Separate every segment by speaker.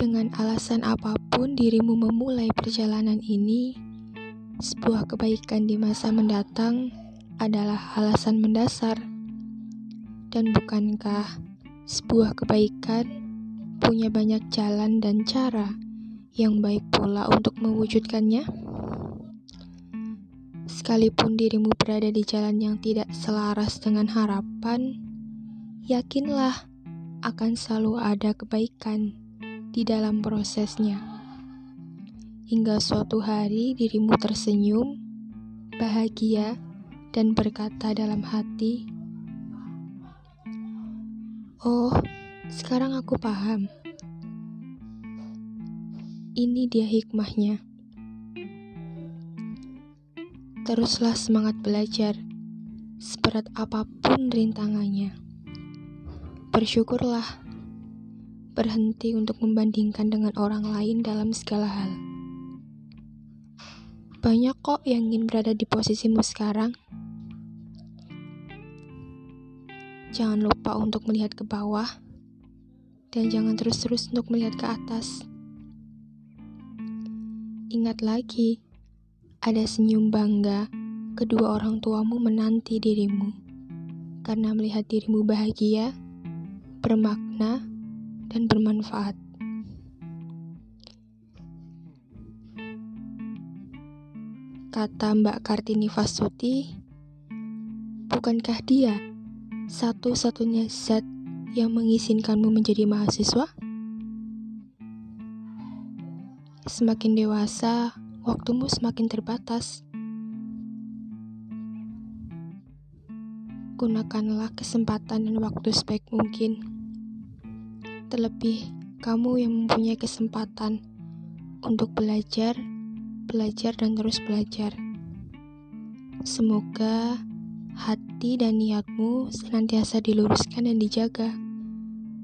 Speaker 1: Dengan alasan apa pun dirimu memulai perjalanan ini, sebuah kebaikan di masa mendatang adalah alasan mendasar. Dan bukankah sebuah kebaikan punya banyak jalan dan cara yang baik pula untuk mewujudkannya? Sekalipun dirimu berada di jalan yang tidak selaras dengan harapan, yakinlah akan selalu ada kebaikan di dalam prosesnya. Hingga suatu hari dirimu tersenyum, bahagia, dan berkata dalam hati, "Oh, sekarang aku paham. Ini dia hikmahnya." Teruslah semangat belajar, seberat apa pun rintangannya. Bersyukurlah berhenti untuk membandingkan dengan orang lain dalam segala hal. Banyak kok yang ingin berada di posisimu sekarang. Jangan lupa untuk melihat ke bawah, dan jangan terus-terus untuk melihat ke atas. Ingat lagi, ada senyum bangga kedua orang tuamu menanti dirimu, karena melihat dirimu bahagia, bermakna, dan bermanfaat. Kata Mbak Kartini Fasuti, bukankah dia satu-satunya zat yang mengizinkanmu menjadi mahasiswa? Semakin dewasa, waktumu semakin terbatas. Gunakanlah kesempatan dan waktu sebaik mungkin. Terlebih, kamu yang mempunyai kesempatan untuk belajar, belajar, dan terus belajar. Semoga hati dan niatmu senantiasa diluruskan dan dijaga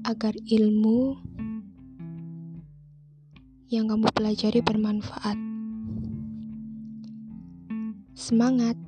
Speaker 1: agar ilmu yang kamu pelajari bermanfaat. Semangat!